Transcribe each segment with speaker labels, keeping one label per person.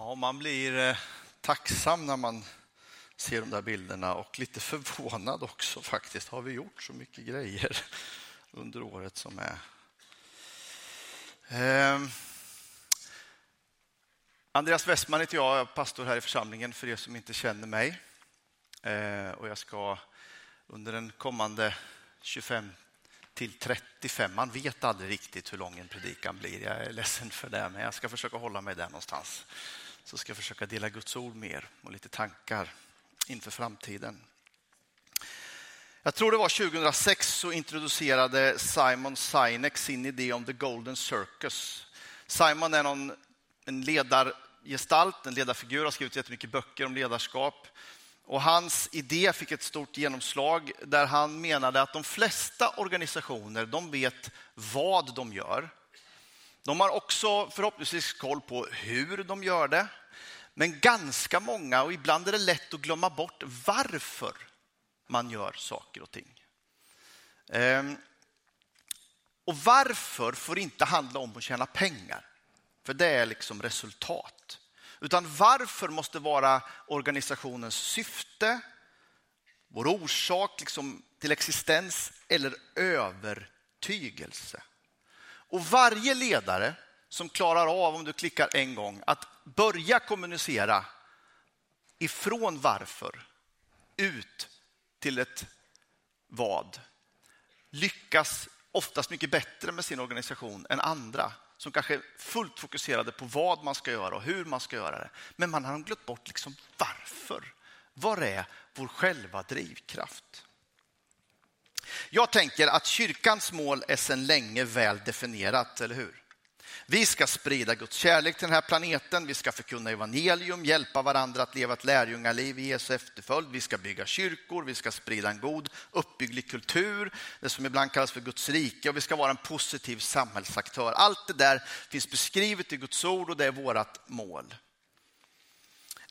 Speaker 1: Ja, man blir eh, tacksam när man ser de där bilderna och lite förvånad också faktiskt. Har vi gjort så mycket grejer under året som är? Ehm, Andreas Westman heter jag, jag är pastor här i församlingen för er som inte känner mig. Eh, och jag ska under den kommande 25 till 35. Man vet aldrig riktigt hur lång en predikan blir. Jag är ledsen för det, men jag ska försöka hålla mig där någonstans. Så ska jag försöka dela Guds ord med er och lite tankar inför framtiden. Jag tror det var 2006 så introducerade Simon Sinek sin idé om the golden circus. Simon är någon, en ledargestalt, en ledarfigur, har skrivit jättemycket böcker om ledarskap. Och hans idé fick ett stort genomslag där han menade att de flesta organisationer de vet vad de gör. De har också förhoppningsvis koll på hur de gör det. Men ganska många, och ibland är det lätt att glömma bort varför man gör saker och ting. Ehm, och varför får inte handla om att tjäna pengar. För det är liksom resultat. Utan varför måste vara organisationens syfte, vår orsak liksom till existens eller övertygelse. Och varje ledare som klarar av, om du klickar en gång, att börja kommunicera ifrån varför ut till ett vad lyckas oftast mycket bättre med sin organisation än andra som kanske är fullt fokuserade på vad man ska göra och hur man ska göra det. Men man har glömt bort liksom varför. Var är vår själva drivkraft? Jag tänker att kyrkans mål är sedan länge väl definierat, eller hur? Vi ska sprida Guds kärlek till den här planeten. Vi ska förkunna evangelium, hjälpa varandra att leva ett lärjungaliv i Jesu efterföljd. Vi ska bygga kyrkor, vi ska sprida en god uppbygglig kultur, det som ibland kallas för Guds rike och vi ska vara en positiv samhällsaktör. Allt det där finns beskrivet i Guds ord och det är vårt mål.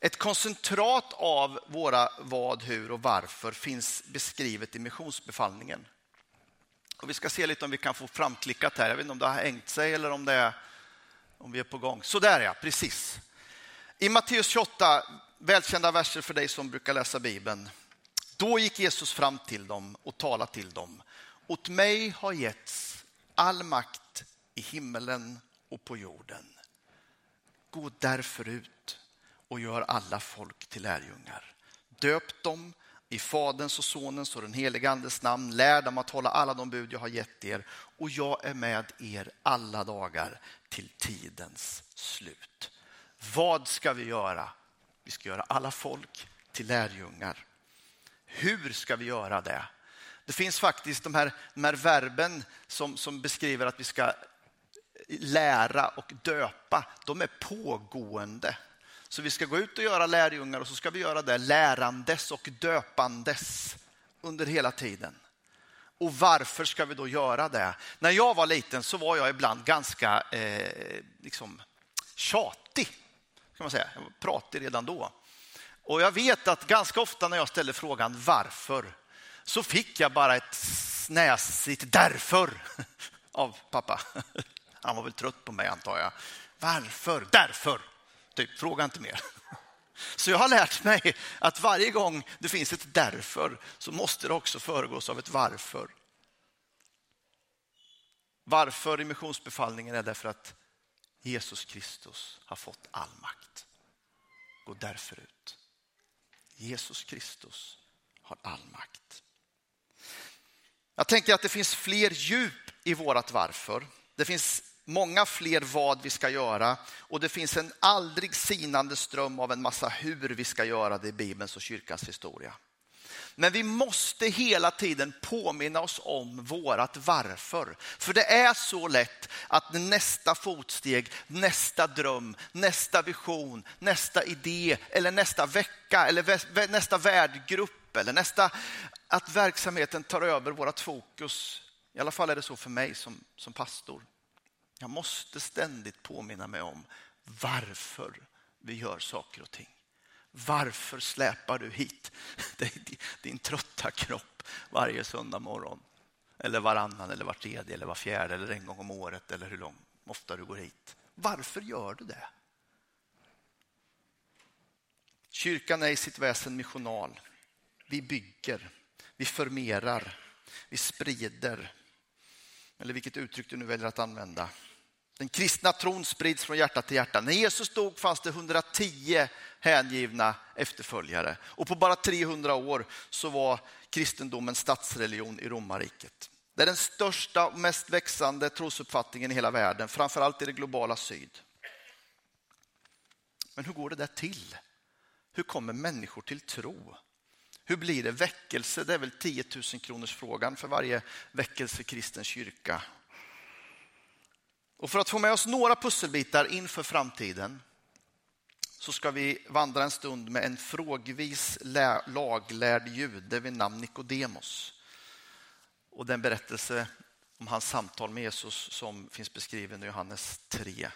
Speaker 1: Ett koncentrat av våra vad, hur och varför finns beskrivet i missionsbefallningen. Och vi ska se lite om vi kan få framklickat här. Jag vet inte om det har hängt sig eller om det är om vi är på gång. Så där ja, precis. I Matteus 28, välkända verser för dig som brukar läsa Bibeln. Då gick Jesus fram till dem och talade till dem. Åt mig har getts all makt i himmelen och på jorden. Gå därför ut och gör alla folk till lärjungar. Döp dem i Faderns och Sonens och den helige Andes namn. Lär dem att hålla alla de bud jag har gett er och jag är med er alla dagar till tidens slut. Vad ska vi göra? Vi ska göra alla folk till lärjungar. Hur ska vi göra det? Det finns faktiskt de här, de här verben som, som beskriver att vi ska lära och döpa. De är pågående. Så vi ska gå ut och göra lärjungar och så ska vi göra det lärandes och döpandes under hela tiden. Och varför ska vi då göra det? När jag var liten så var jag ibland ganska eh, liksom tjatig. Kan man säga. Jag var pratig redan då. Och jag vet att ganska ofta när jag ställde frågan varför så fick jag bara ett snäsigt därför av pappa. Han var väl trött på mig antar jag. Varför? Därför. Typ, fråga inte mer. Så jag har lärt mig att varje gång det finns ett därför så måste det också föregås av ett varför. Varför i missionsbefallningen är därför att Jesus Kristus har fått all makt. Gå därför ut. Jesus Kristus har all makt. Jag tänker att det finns fler djup i vårat varför. Det finns många fler vad vi ska göra och det finns en aldrig sinande ström av en massa hur vi ska göra det i Bibelns och kyrkans historia. Men vi måste hela tiden påminna oss om vårat varför. För det är så lätt att nästa fotsteg, nästa dröm, nästa vision, nästa idé eller nästa vecka eller nästa värdgrupp eller nästa att verksamheten tar över vårat fokus. I alla fall är det så för mig som, som pastor. Jag måste ständigt påminna mig om varför vi gör saker och ting. Varför släpar du hit din trötta kropp varje söndag morgon? Eller varannan, eller var tredje, eller var fjärde, eller en gång om året, eller hur lång, ofta du går hit. Varför gör du det? Kyrkan är i sitt väsen missional. Vi bygger, vi förmerar, vi sprider. Eller vilket uttryck du nu väljer att använda. Den kristna tron sprids från hjärta till hjärta. När Jesus dog fanns det 110 hängivna efterföljare. Och på bara 300 år så var kristendomen statsreligion i romarriket. Det är den största och mest växande trosuppfattningen i hela världen, framförallt i det globala syd. Men hur går det där till? Hur kommer människor till tro? Hur blir det väckelse? Det är väl 10 000 kronors frågan för varje väckelse kristen kyrka. Och för att få med oss några pusselbitar inför framtiden så ska vi vandra en stund med en frågvis laglärd jude vid namn Nikodemos. Och den berättelse om hans samtal med Jesus som finns beskriven i Johannes 3.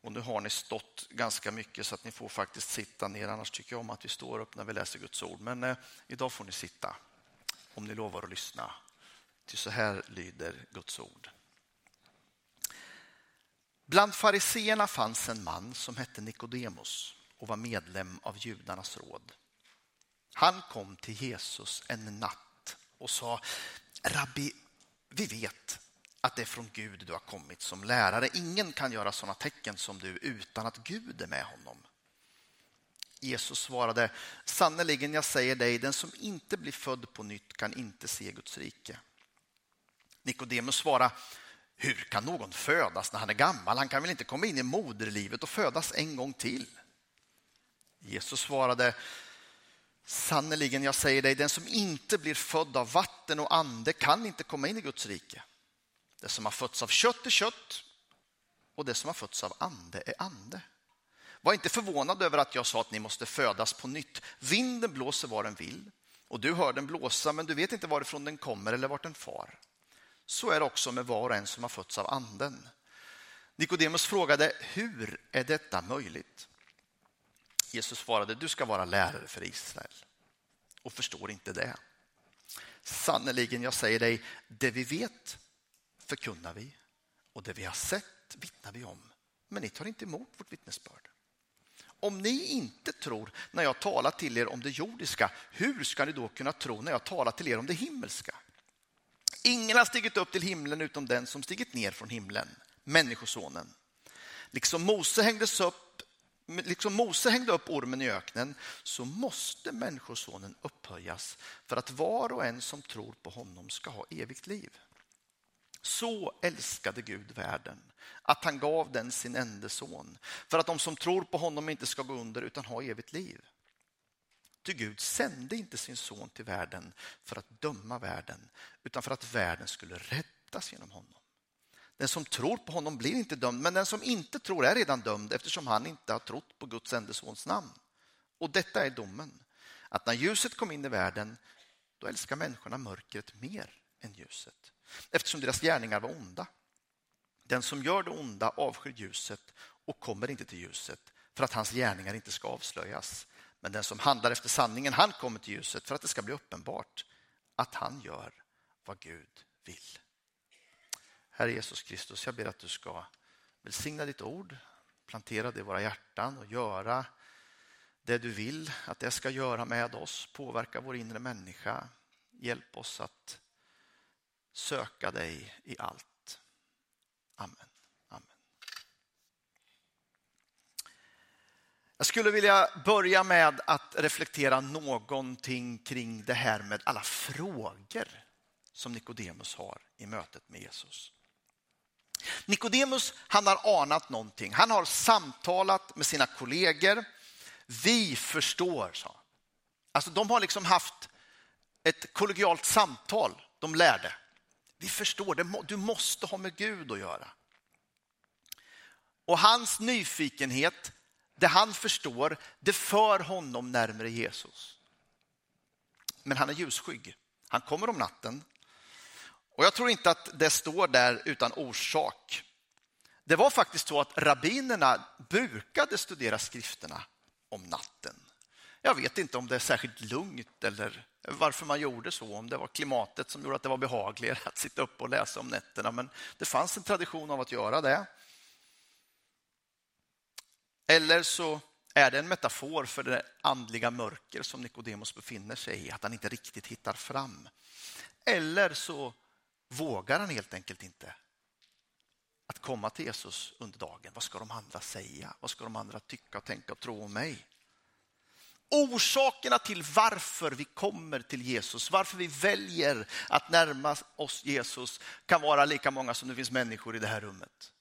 Speaker 1: Och nu har ni stått ganska mycket så att ni får faktiskt sitta ner. Annars tycker jag om att vi står upp när vi läser Guds ord. Men eh, idag får ni sitta om ni lovar att lyssna. Till så här lyder Guds ord. Bland fariseerna fanns en man som hette Nikodemos och var medlem av judarnas råd. Han kom till Jesus en natt och sa Rabbi, vi vet att det är från Gud du har kommit som lärare. Ingen kan göra sådana tecken som du utan att Gud är med honom. Jesus svarade, sannerligen jag säger dig, den som inte blir född på nytt kan inte se Guds rike. Nikodemus svarade, hur kan någon födas när han är gammal? Han kan väl inte komma in i moderlivet och födas en gång till? Jesus svarade, sannerligen jag säger dig, den som inte blir född av vatten och ande kan inte komma in i Guds rike. Det som har fötts av kött är kött och det som har fötts av ande är ande. Var inte förvånad över att jag sa att ni måste födas på nytt. Vinden blåser var den vill och du hör den blåsa men du vet inte varifrån den kommer eller vart den far. Så är det också med var och en som har fötts av anden. Nikodemus frågade, hur är detta möjligt? Jesus svarade, du ska vara lärare för Israel och förstår inte det. Sannerligen, jag säger dig, det vi vet förkunnar vi och det vi har sett vittnar vi om. Men ni tar inte emot vårt vittnesbörd. Om ni inte tror när jag talar till er om det jordiska, hur ska ni då kunna tro när jag talar till er om det himmelska? Ingen har stigit upp till himlen utom den som stigit ner från himlen, Människosonen. Liksom Mose, hängdes upp, liksom Mose hängde upp ormen i öknen så måste Människosonen upphöjas för att var och en som tror på honom ska ha evigt liv. Så älskade Gud världen att han gav den sin enda son för att de som tror på honom inte ska gå under utan ha evigt liv. Ty Gud sände inte sin son till världen för att döma världen utan för att världen skulle räddas genom honom. Den som tror på honom blir inte dömd, men den som inte tror är redan dömd eftersom han inte har trott på Guds enda sons namn. Och detta är domen, att när ljuset kom in i världen, då älskar människorna mörkret mer än ljuset, eftersom deras gärningar var onda. Den som gör det onda avskyr ljuset och kommer inte till ljuset för att hans gärningar inte ska avslöjas. Men den som handlar efter sanningen, han kommer till ljuset för att det ska bli uppenbart att han gör vad Gud vill. Herre Jesus Kristus, jag ber att du ska välsigna ditt ord, plantera det i våra hjärtan och göra det du vill att det ska göra med oss, påverka vår inre människa. Hjälp oss att söka dig i allt. Amen. Jag skulle vilja börja med att reflektera någonting kring det här med alla frågor som Nikodemus har i mötet med Jesus. Nikodemus han har anat någonting. Han har samtalat med sina kollegor. Vi förstår, sa Alltså de har liksom haft ett kollegialt samtal, de lärde. Vi förstår, du måste ha med Gud att göra. Och hans nyfikenhet det han förstår, det för honom närmare Jesus. Men han är ljusskygg. Han kommer om natten. Och jag tror inte att det står där utan orsak. Det var faktiskt så att rabbinerna brukade studera skrifterna om natten. Jag vet inte om det är särskilt lugnt eller varför man gjorde så, om det var klimatet som gjorde att det var behagligare att sitta upp och läsa om nätterna. Men det fanns en tradition av att göra det. Eller så Är det en metafor för det andliga mörker som Nikodemus befinner sig i, att han inte riktigt hittar fram? Eller så vågar han helt enkelt inte att komma till Jesus under dagen. Vad ska de andra säga? Vad ska de andra tycka, tänka och tro om mig? Orsakerna till varför vi kommer till Jesus, varför vi väljer att närma oss Jesus kan vara lika många som det finns människor i det här rummet.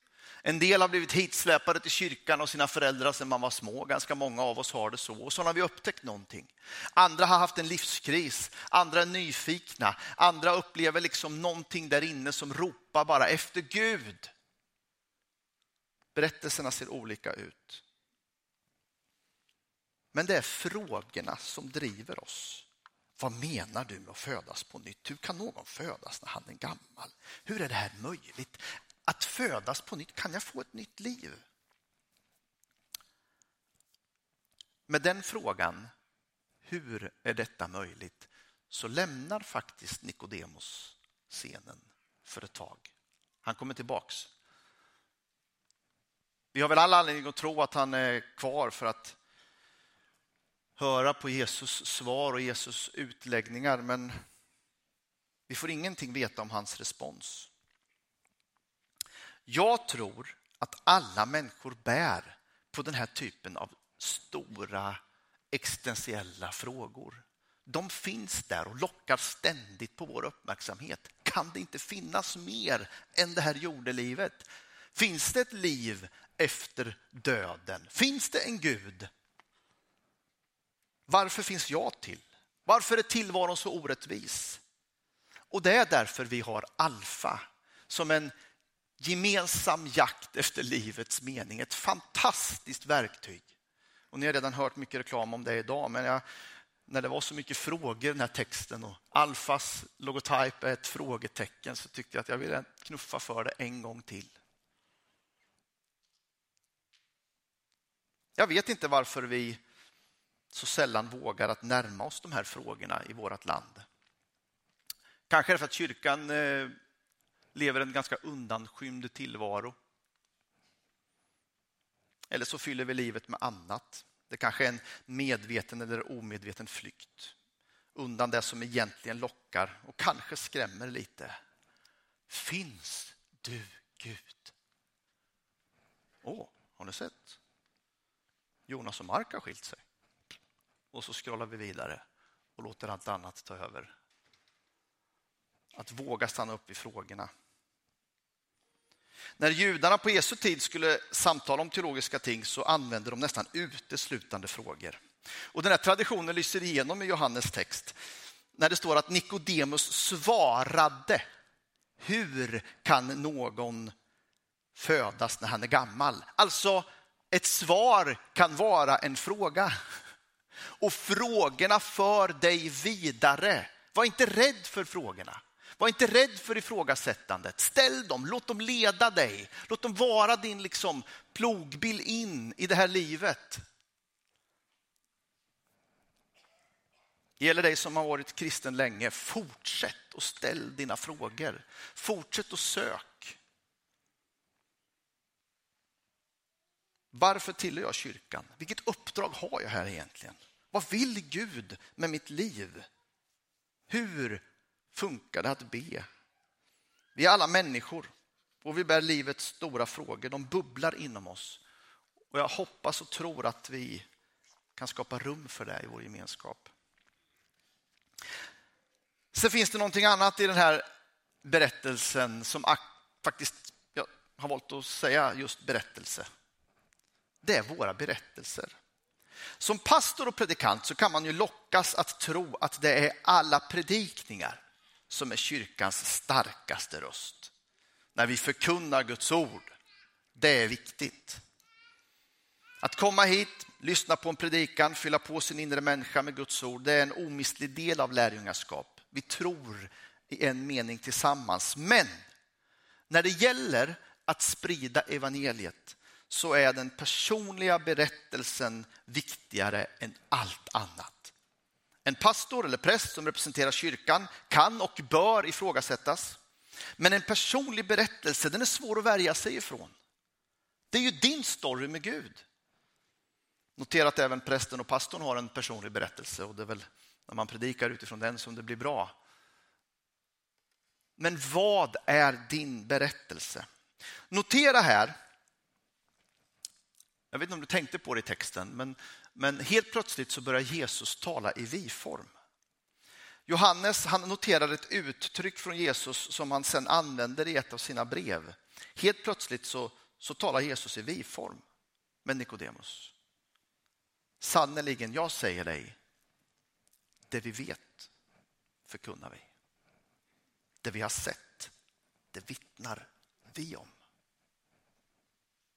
Speaker 1: En del har blivit hitsläpade till kyrkan och sina föräldrar sedan man var små. Ganska många av oss har det så. Och så har vi upptäckt någonting. Andra har haft en livskris, andra är nyfikna, andra upplever liksom någonting där inne som ropar bara efter Gud. Berättelserna ser olika ut. Men det är frågorna som driver oss. Vad menar du med att födas på nytt? Hur kan någon födas när han är gammal? Hur är det här möjligt? Att födas på nytt, kan jag få ett nytt liv? Med den frågan, hur är detta möjligt? Så lämnar faktiskt Nikodemus scenen för ett tag. Han kommer tillbaks. Vi har väl alla anledning att tro att han är kvar för att höra på Jesus svar och Jesus utläggningar, men vi får ingenting veta om hans respons. Jag tror att alla människor bär på den här typen av stora existentiella frågor. De finns där och lockar ständigt på vår uppmärksamhet. Kan det inte finnas mer än det här jordelivet? Finns det ett liv efter döden? Finns det en Gud? Varför finns jag till? Varför är tillvaron så orättvis? Och det är därför vi har Alfa som en gemensam jakt efter livets mening. Ett fantastiskt verktyg. Och ni har redan hört mycket reklam om det idag, men jag, när det var så mycket frågor i den här texten och Alfas logotyp är ett frågetecken så tyckte jag att jag ville knuffa för det en gång till. Jag vet inte varför vi så sällan vågar att närma oss de här frågorna i vårt land. Kanske är det för att kyrkan eh, lever en ganska undanskymd tillvaro. Eller så fyller vi livet med annat. Det kanske är en medveten eller omedveten flykt undan det som egentligen lockar och kanske skrämmer lite. Finns du Gud? Åh, har ni sett? Jonas och Mark har skilt sig. Och så scrollar vi vidare och låter allt annat ta över. Att våga stanna upp i frågorna. När judarna på Jesu tid skulle samtala om teologiska ting så använde de nästan uteslutande frågor. Och den här traditionen lyser igenom i Johannes text när det står att Nikodemus svarade. Hur kan någon födas när han är gammal? Alltså, ett svar kan vara en fråga. Och frågorna för dig vidare. Var inte rädd för frågorna. Var inte rädd för ifrågasättandet. Ställ dem, låt dem leda dig. Låt dem vara din liksom plogbill in i det här livet. Det gäller dig som har varit kristen länge. Fortsätt och ställ dina frågor. Fortsätt och sök. Varför tillhör jag kyrkan? Vilket uppdrag har jag här egentligen? Vad vill Gud med mitt liv? Hur funkar det att be? Vi är alla människor och vi bär livets stora frågor. De bubblar inom oss. Och jag hoppas och tror att vi kan skapa rum för det i vår gemenskap. Sen finns det någonting annat i den här berättelsen som faktiskt, jag har valt att säga just berättelse. Det är våra berättelser. Som pastor och predikant så kan man ju lockas att tro att det är alla predikningar som är kyrkans starkaste röst. När vi förkunnar Guds ord. Det är viktigt. Att komma hit, lyssna på en predikan, fylla på sin inre människa med Guds ord, det är en omistlig del av lärjungaskap. Vi tror i en mening tillsammans. Men när det gäller att sprida evangeliet så är den personliga berättelsen viktigare än allt annat. En pastor eller präst som representerar kyrkan kan och bör ifrågasättas. Men en personlig berättelse den är svår att värja sig ifrån. Det är ju din story med Gud. Notera att även prästen och pastorn har en personlig berättelse och det är väl när man predikar utifrån den som det blir bra. Men vad är din berättelse? Notera här, jag vet inte om du tänkte på det i texten, men, men helt plötsligt så börjar Jesus tala i vi-form. Johannes han noterar ett uttryck från Jesus som han sen använder i ett av sina brev. Helt plötsligt så, så talar Jesus i vi-form med Nikodemus. Sannerligen, jag säger dig, det vi vet förkunnar vi. Det vi har sett, det vittnar vi om.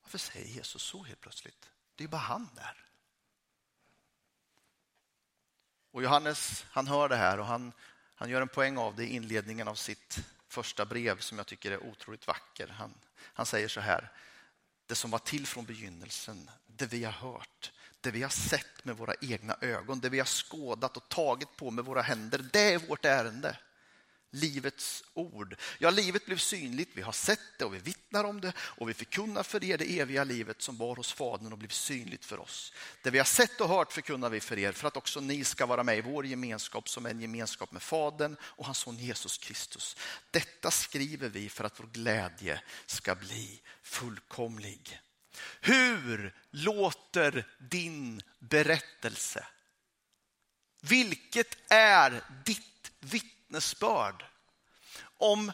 Speaker 1: Varför säger Jesus så helt plötsligt? Det är bara han där. Och Johannes han hör det här och han, han gör en poäng av det i inledningen av sitt första brev som jag tycker är otroligt vacker. Han, han säger så här, det som var till från begynnelsen, det vi har hört, det vi har sett med våra egna ögon, det vi har skådat och tagit på med våra händer, det är vårt ärende livets ord. Ja, livet blev synligt, vi har sett det och vi vittnar om det och vi förkunnar för er det eviga livet som var hos Fadern och blev synligt för oss. Det vi har sett och hört förkunnar vi för er för att också ni ska vara med i vår gemenskap som en gemenskap med Fadern och hans son Jesus Kristus. Detta skriver vi för att vår glädje ska bli fullkomlig. Hur låter din berättelse? Vilket är ditt vittne? Vittnesbörd om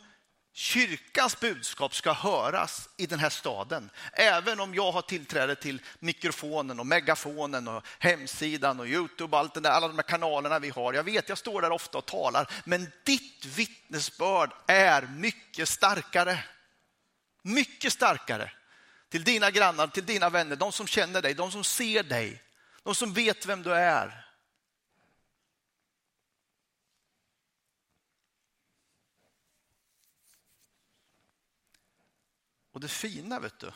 Speaker 1: kyrkans budskap ska höras i den här staden. Även om jag har tillträde till mikrofonen och megafonen och hemsidan och Youtube och allt det där, alla de här kanalerna vi har. Jag vet, jag står där ofta och talar, men ditt vittnesbörd är mycket starkare. Mycket starkare. Till dina grannar, till dina vänner, de som känner dig, de som ser dig, de som vet vem du är. Det fina, vet du,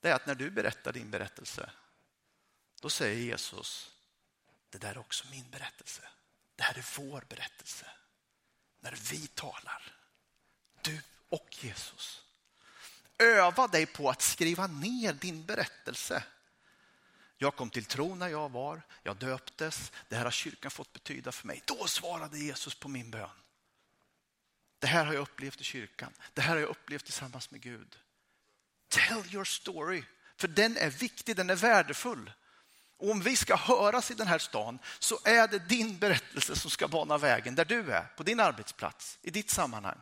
Speaker 1: det är att när du berättar din berättelse, då säger Jesus, det där är också min berättelse. Det här är vår berättelse. När vi talar, du och Jesus. Öva dig på att skriva ner din berättelse. Jag kom till tro när jag var, jag döptes, det här har kyrkan fått betyda för mig. Då svarade Jesus på min bön. Det här har jag upplevt i kyrkan. Det här har jag upplevt tillsammans med Gud. Tell your story, för den är viktig, den är värdefull. Och om vi ska höras i den här stan så är det din berättelse som ska bana vägen där du är, på din arbetsplats, i ditt sammanhang.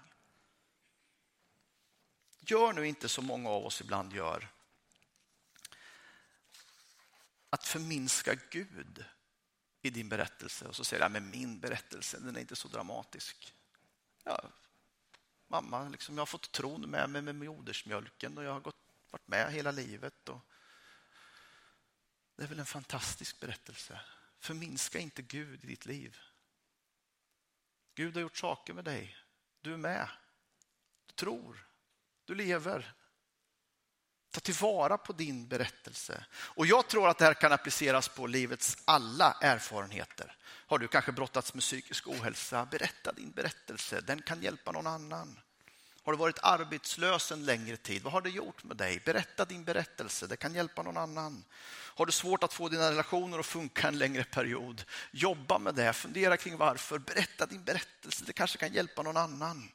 Speaker 1: Gör nu inte som många av oss ibland gör. Att förminska Gud i din berättelse och så säger jag, men min berättelse den är inte så dramatisk. Ja, mamma, liksom, jag har fått tron med mig med modersmjölken och jag har gått, varit med hela livet. Och det är väl en fantastisk berättelse. Förminska inte Gud i ditt liv. Gud har gjort saker med dig. Du är med. Du tror. Du lever. Ta tillvara på din berättelse. Och Jag tror att det här kan appliceras på livets alla erfarenheter. Har du kanske brottats med psykisk ohälsa? Berätta din berättelse. Den kan hjälpa någon annan. Har du varit arbetslös en längre tid? Vad har det gjort med dig? Berätta din berättelse. Det kan hjälpa någon annan. Har du svårt att få dina relationer att funka en längre period? Jobba med det. Fundera kring varför. Berätta din berättelse. Det kanske kan hjälpa någon annan.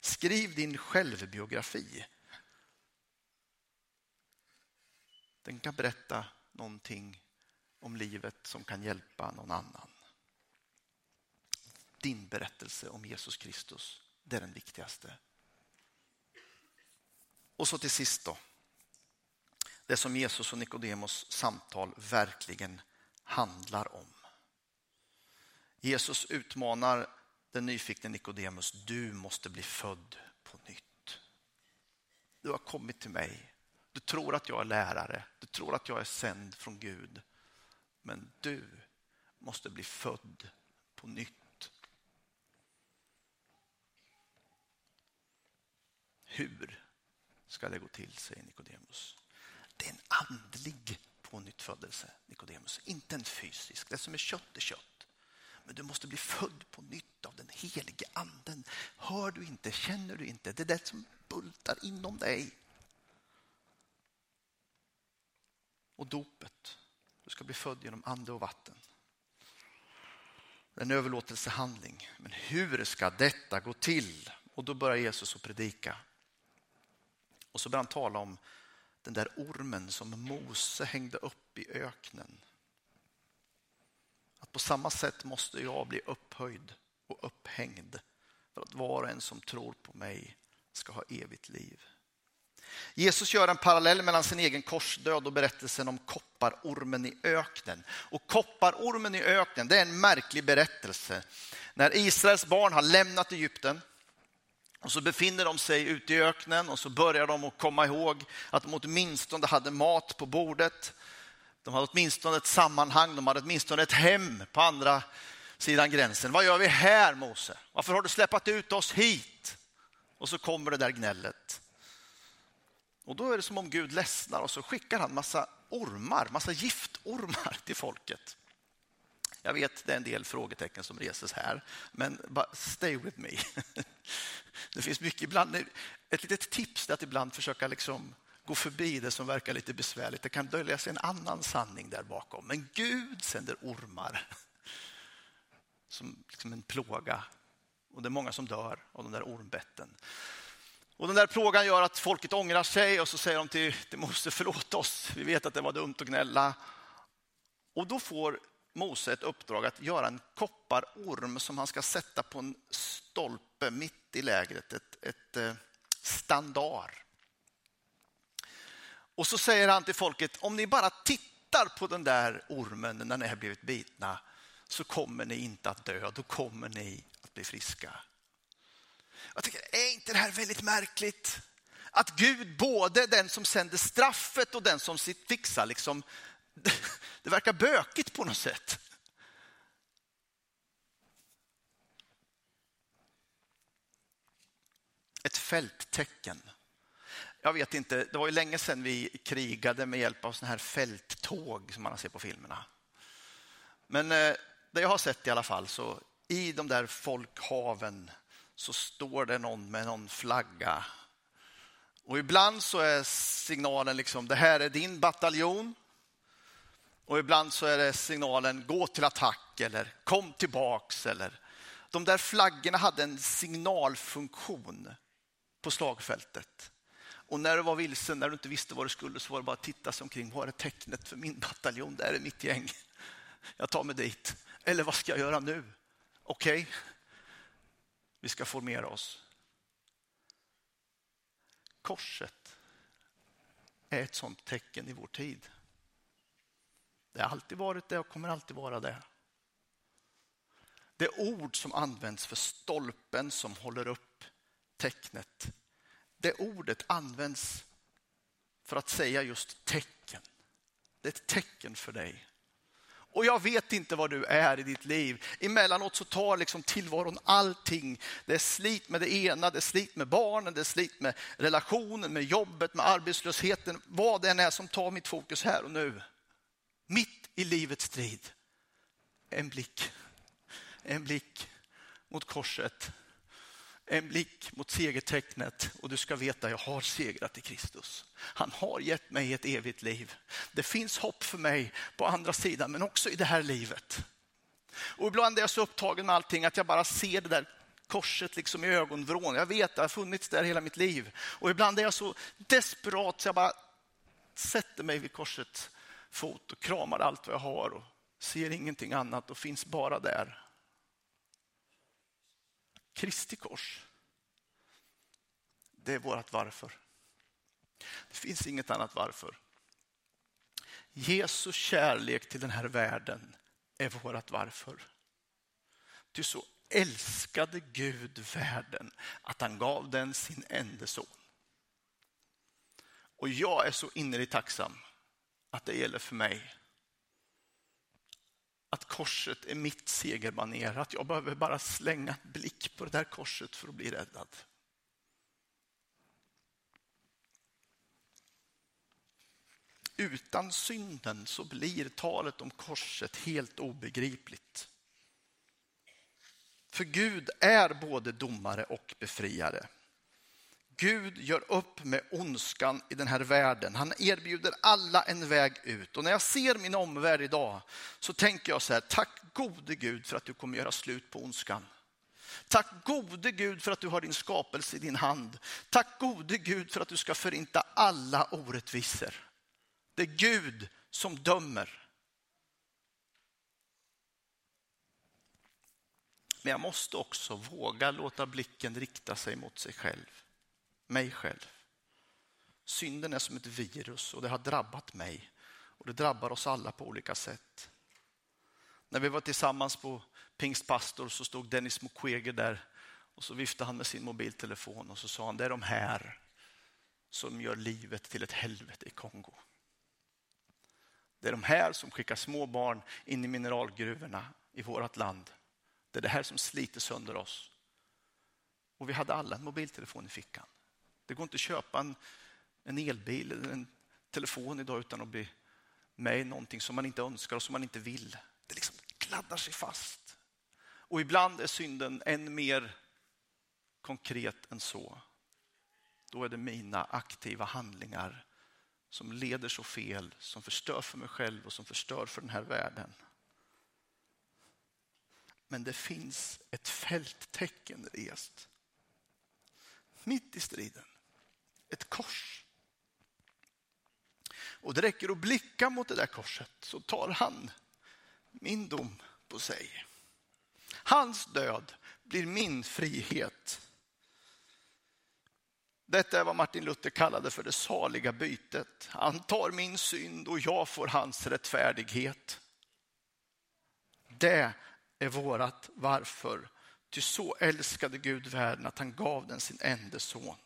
Speaker 1: Skriv din självbiografi. Den kan berätta någonting om livet som kan hjälpa någon annan. Din berättelse om Jesus Kristus, det är den viktigaste. Och så till sist då. Det som Jesus och Nikodemos samtal verkligen handlar om. Jesus utmanar den nyfikne Nikodemus. Du måste bli född på nytt. Du har kommit till mig. Du tror att jag är lärare. Du tror att jag är sänd från Gud. Men du måste bli född på nytt. Hur ska det gå till, säger Nikodemus. Det är en andlig pånyttfödelse, Nikodemus, inte en fysisk. Det som är kött är kött. Men du måste bli född på nytt av den helige anden. Hör du inte, känner du inte, det är det som bultar inom dig. Och dopet. Du ska bli född genom ande och vatten. En överlåtelsehandling. Men hur ska detta gå till? Och då börjar Jesus att predika. Och så börjar han tala om den där ormen som Mose hängde upp i öknen. Att på samma sätt måste jag bli upphöjd och upphängd för att var och en som tror på mig ska ha evigt liv. Jesus gör en parallell mellan sin egen korsdöd och berättelsen om kopparormen i öknen. Och kopparormen i öknen, det är en märklig berättelse. När Israels barn har lämnat Egypten och så befinner de sig ute i öknen och så börjar de att komma ihåg att de åtminstone hade mat på bordet. De hade åtminstone ett sammanhang, de hade åtminstone ett hem på andra sidan gränsen. Vad gör vi här Mose? Varför har du släppt ut oss hit? Och så kommer det där gnället. Och då är det som om Gud ledsnar och så skickar han massa ormar, massa giftormar till folket. Jag vet det är en del frågetecken som reses här, men stay with me. Det finns mycket ibland. Ett litet tips är att ibland försöka liksom gå förbi det som verkar lite besvärligt. Det kan dölja sig en annan sanning där bakom. Men Gud sänder ormar som liksom en plåga. Och det är många som dör av de där ormbetten. Och den där plågan gör att folket ångrar sig och så säger de till, till Mose, förlåt oss, vi vet att det var dumt att gnälla. Och då får Mose ett uppdrag att göra en kopparorm som han ska sätta på en stolpe mitt i lägret, ett, ett eh, standard. Och så säger han till folket, om ni bara tittar på den där ormen när ni har blivit bitna så kommer ni inte att dö, då kommer ni att bli friska. Jag tycker, är inte det här väldigt märkligt? Att Gud, både den som sänder straffet och den som fixar, liksom, det verkar bökigt på något sätt. Ett fälttecken. Jag vet inte, det var ju länge sedan vi krigade med hjälp av sådana här fälttåg som man ser på filmerna. Men eh, det jag har sett i alla fall, så i de där folkhaven så står det någon med någon flagga. Och ibland så är signalen liksom, det här är din bataljon. Och ibland så är det signalen, gå till attack eller kom tillbaks. Eller. De där flaggorna hade en signalfunktion på slagfältet. Och när du var vilsen, när du inte visste vad du skulle, så var det bara att titta sig omkring. Var är tecknet för min bataljon? Där är mitt gäng. Jag tar mig dit. Eller vad ska jag göra nu? Okej, okay vi ska formera oss. Korset är ett sånt tecken i vår tid. Det har alltid varit det och kommer alltid vara det. Det ord som används för stolpen som håller upp tecknet. Det ordet används för att säga just tecken. Det är ett tecken för dig. Och jag vet inte vad du är i ditt liv. Emellanåt så tar liksom tillvaron allting. Det är slit med det ena, det är slit med barnen, det är slit med relationen, med jobbet, med arbetslösheten. Vad det än är som tar mitt fokus här och nu. Mitt i livets strid. En blick, en blick mot korset en blick mot segertecknet och du ska veta jag har segrat i Kristus. Han har gett mig ett evigt liv. Det finns hopp för mig på andra sidan men också i det här livet. Och ibland är jag så upptagen med allting att jag bara ser det där korset liksom i ögonvrån. Jag vet, det har funnits där hela mitt liv. Och ibland är jag så desperat så jag bara sätter mig vid korsets fot och kramar allt vad jag har och ser ingenting annat och finns bara där. Kristi kors. Det är vårt varför. Det finns inget annat varför. Jesu kärlek till den här världen är vårt varför. Ty så älskade Gud världen att han gav den sin enda son. Och jag är så innerligt tacksam att det gäller för mig att korset är mitt segerbaner, att jag behöver bara slänga en blick på det där korset för att bli räddad. Utan synden så blir talet om korset helt obegripligt. För Gud är både domare och befriare. Gud gör upp med ondskan i den här världen. Han erbjuder alla en väg ut. Och när jag ser min omvärld idag så tänker jag så här, tack gode Gud för att du kommer göra slut på ondskan. Tack gode Gud för att du har din skapelse i din hand. Tack gode Gud för att du ska förinta alla orättvisor. Det är Gud som dömer. Men jag måste också våga låta blicken rikta sig mot sig själv, mig själv. Synden är som ett virus och det har drabbat mig och det drabbar oss alla på olika sätt. När vi var tillsammans på Pingstpastor så stod Dennis Mukwege där och så viftade han med sin mobiltelefon och så sa han det är de här som gör livet till ett helvete i Kongo. Det är de här som skickar små barn in i mineralgruvorna i vårt land det är det här som sliter sönder oss. Och vi hade alla en mobiltelefon i fickan. Det går inte att köpa en, en elbil eller en telefon idag utan att bli med i någonting som man inte önskar och som man inte vill. Det liksom kladdar sig fast. Och ibland är synden än mer konkret än så. Då är det mina aktiva handlingar som leder så fel, som förstör för mig själv och som förstör för den här världen. Men det finns ett fälttecken rest. Mitt i striden. Ett kors. Och det räcker att blicka mot det där korset så tar han min dom på sig. Hans död blir min frihet. Detta är vad Martin Luther kallade för det saliga bytet. Han tar min synd och jag får hans rättfärdighet. Det är vårat varför. Ty så älskade Gud världen att han gav den sin enda son.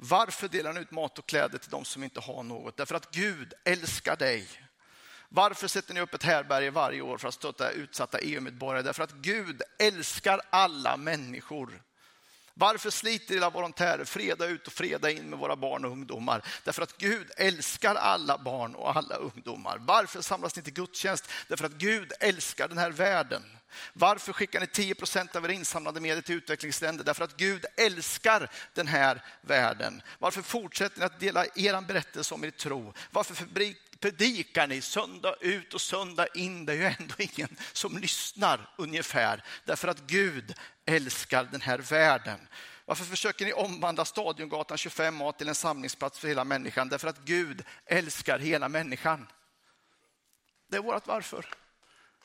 Speaker 1: Varför delar han ut mat och kläder till de som inte har något? Därför att Gud älskar dig. Varför sätter ni upp ett härberge varje år för att stötta utsatta EU-medborgare? Därför att Gud älskar alla människor. Varför sliter era volontärer fredag ut och fredag in med våra barn och ungdomar? Därför att Gud älskar alla barn och alla ungdomar. Varför samlas ni till gudstjänst? Därför att Gud älskar den här världen. Varför skickar ni 10 procent av era insamlade medel till utvecklingsländer? Därför att Gud älskar den här världen. Varför fortsätter ni att dela er berättelse om er tro? Varför predikar ni söndag ut och söndag in? Det är ju ändå ingen som lyssnar ungefär. Därför att Gud älskar den här världen. Varför försöker ni omvandla Stadiongatan 25A till en samlingsplats för hela människan? Därför att Gud älskar hela människan. Det är vårt varför.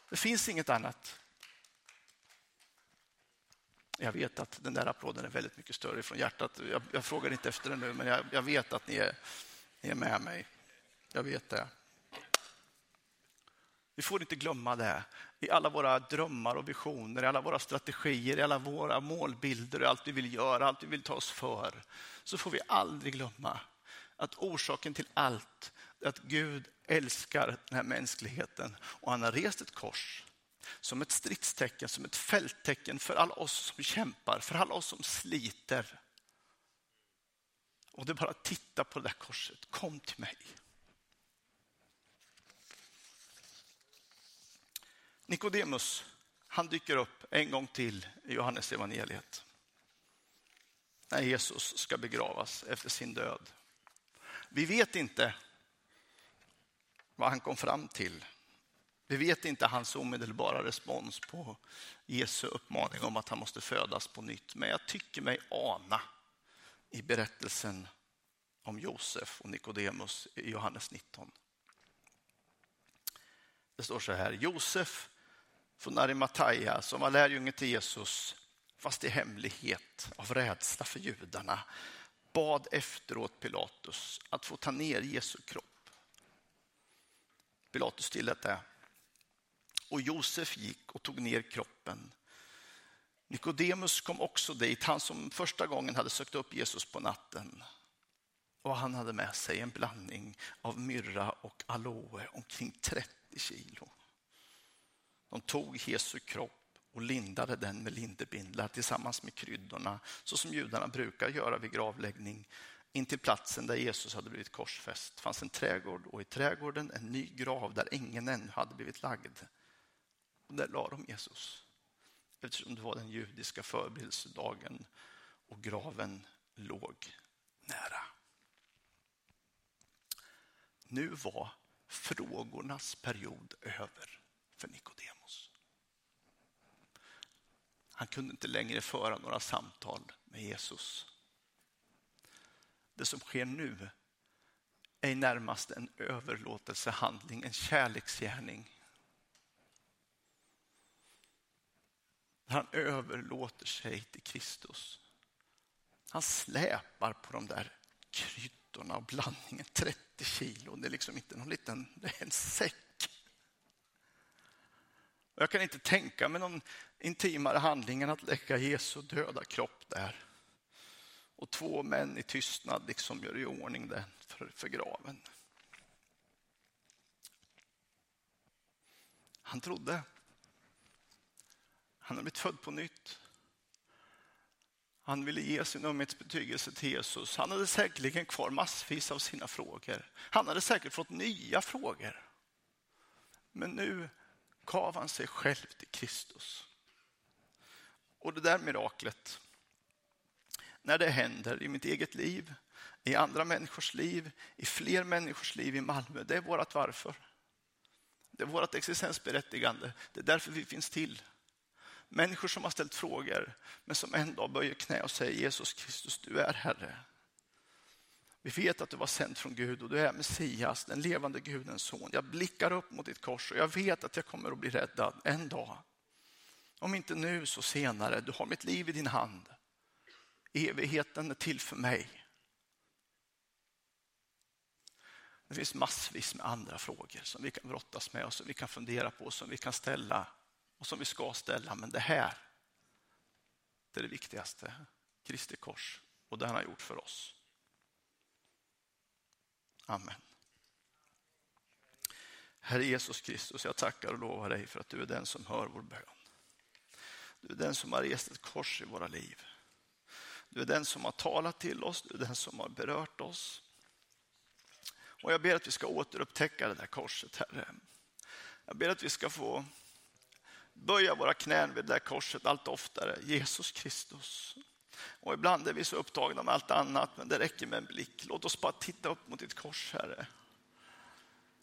Speaker 1: Det finns inget annat. Jag vet att den där applåden är väldigt mycket större från hjärtat. Jag, jag frågar inte efter den nu, men jag, jag vet att ni är, ni är med mig. Jag vet det. Vi får inte glömma det. I alla våra drömmar och visioner, i alla våra strategier, i alla våra målbilder och allt vi vill göra, allt vi vill ta oss för, så får vi aldrig glömma att orsaken till allt är att Gud älskar den här mänskligheten och han har rest ett kors som ett stridstecken, som ett fälttecken för alla oss som kämpar, för alla oss som sliter. Och det är bara att titta på det där korset. Kom till mig. Nikodemus, han dyker upp en gång till i Johannes evangeliet. När Jesus ska begravas efter sin död. Vi vet inte vad han kom fram till. Vi vet inte hans omedelbara respons på Jesu uppmaning om att han måste födas på nytt. Men jag tycker mig ana i berättelsen om Josef och Nikodemus i Johannes 19. Det står så här, Josef från Arimataya som var lärjunge till Jesus, fast i hemlighet av rädsla för judarna, bad efteråt Pilatus att få ta ner Jesu kropp. Pilatus tillät det. Och Josef gick och tog ner kroppen. Nikodemus kom också dit, han som första gången hade sökt upp Jesus på natten. Och han hade med sig en blandning av myrra och aloe, omkring 30 kilo. De tog Jesu kropp och lindade den med linderbindlar tillsammans med kryddorna, så som judarna brukar göra vid gravläggning. In till platsen där Jesus hade blivit korsfäst fanns en trädgård och i trädgården en ny grav där ingen ännu hade blivit lagd. Och där la de Jesus eftersom det var den judiska förberedelsedagen och graven låg nära. Nu var frågornas period över för Nikodemus. Han kunde inte längre föra några samtal med Jesus. Det som sker nu är närmast en överlåtelsehandling, en kärleksgärning. Han överlåter sig till Kristus. Han släpar på de där kryddorna och blandningen, 30 kilo. Det är liksom inte någon liten, det är en säck. Jag kan inte tänka mig någon intimare handling än att lägga Jesu döda kropp där. Och två män i tystnad liksom gör i ordning den för, för graven. Han trodde. Han hade blivit född på nytt. Han ville ge sin ömhetsbetygelse till Jesus. Han hade säkerligen kvar massvis av sina frågor. Han hade säkert fått nya frågor. Men nu gav han sig själv till Kristus. Och det där miraklet, när det händer i mitt eget liv, i andra människors liv, i fler människors liv i Malmö, det är vårt varför. Det är vårt existensberättigande. Det är därför vi finns till. Människor som har ställt frågor, men som en dag böjer knä och säger Jesus Kristus, du är Herre. Vi vet att du var sänd från Gud och du är Messias, den levande Gudens son. Jag blickar upp mot ditt kors och jag vet att jag kommer att bli räddad en dag. Om inte nu så senare. Du har mitt liv i din hand. Evigheten är till för mig. Det finns massvis med andra frågor som vi kan brottas med och som vi kan fundera på, som vi kan ställa och som vi ska ställa. Men det här, det är det viktigaste. Kristi kors och det han har gjort för oss. Amen. Herre Jesus Kristus, jag tackar och lovar dig för att du är den som hör vår bön. Du är den som har rest ett kors i våra liv. Du är den som har talat till oss, du är den som har berört oss. Och jag ber att vi ska återupptäcka det där korset, Herre. Jag ber att vi ska få böja våra knän vid det där korset allt oftare. Jesus Kristus. Och ibland är vi så upptagna med allt annat, men det räcker med en blick. Låt oss bara titta upp mot ditt kors, Herre.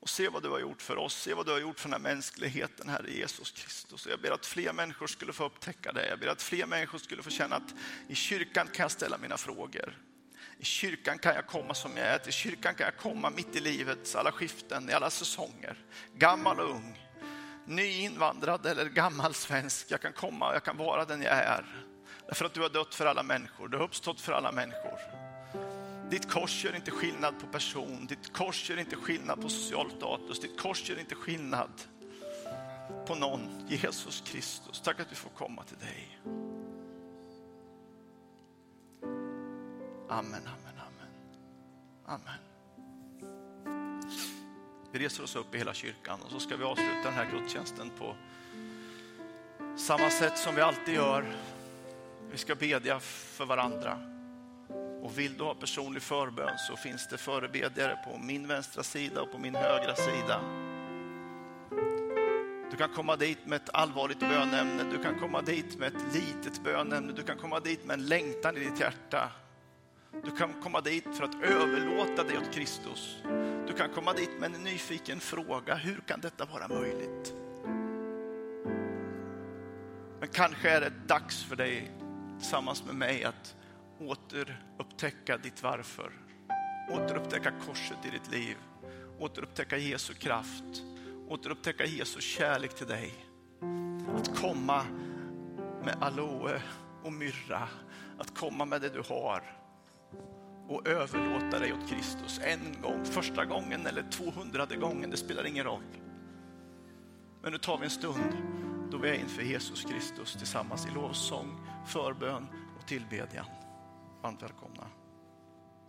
Speaker 1: Och se vad du har gjort för oss, se vad du har gjort för den här mänskligheten, Herre Jesus Kristus. Och jag ber att fler människor skulle få upptäcka det. Jag ber att fler människor skulle få känna att i kyrkan kan jag ställa mina frågor. I kyrkan kan jag komma som jag är, till kyrkan kan jag komma mitt i livets alla skiften, i alla säsonger. Gammal och ung, nyinvandrad eller gammal svensk. Jag kan komma, och jag kan vara den jag är. Därför att du har dött för alla människor, du har uppstått för alla människor. Ditt kors gör inte skillnad på person, ditt kors gör inte skillnad på social status, ditt kors gör inte skillnad på någon. Jesus Kristus, tack att vi får komma till dig. Amen, amen, amen. Amen. Vi reser oss upp i hela kyrkan och så ska vi avsluta den här gudstjänsten på samma sätt som vi alltid gör. Vi ska bedja för varandra. Och vill du ha personlig förbön så finns det förebedjare på min vänstra sida och på min högra sida. Du kan komma dit med ett allvarligt bönämne, du kan komma dit med ett litet bönämne, du kan komma dit med en längtan i ditt hjärta. Du kan komma dit för att överlåta dig åt Kristus. Du kan komma dit med en nyfiken fråga, hur kan detta vara möjligt? Men kanske är det dags för dig tillsammans med mig att återupptäcka ditt varför. Återupptäcka korset i ditt liv. Återupptäcka Jesu kraft. Återupptäcka Jesu kärlek till dig. Att komma med aloe och myrra. Att komma med det du har och överlåta dig åt Kristus en gång, första gången eller tvåhundrade gången, det spelar ingen roll. Men nu tar vi en stund då vi är inför Jesus Kristus tillsammans i lovsång, förbön och tillbedjan. Antwerp kom na.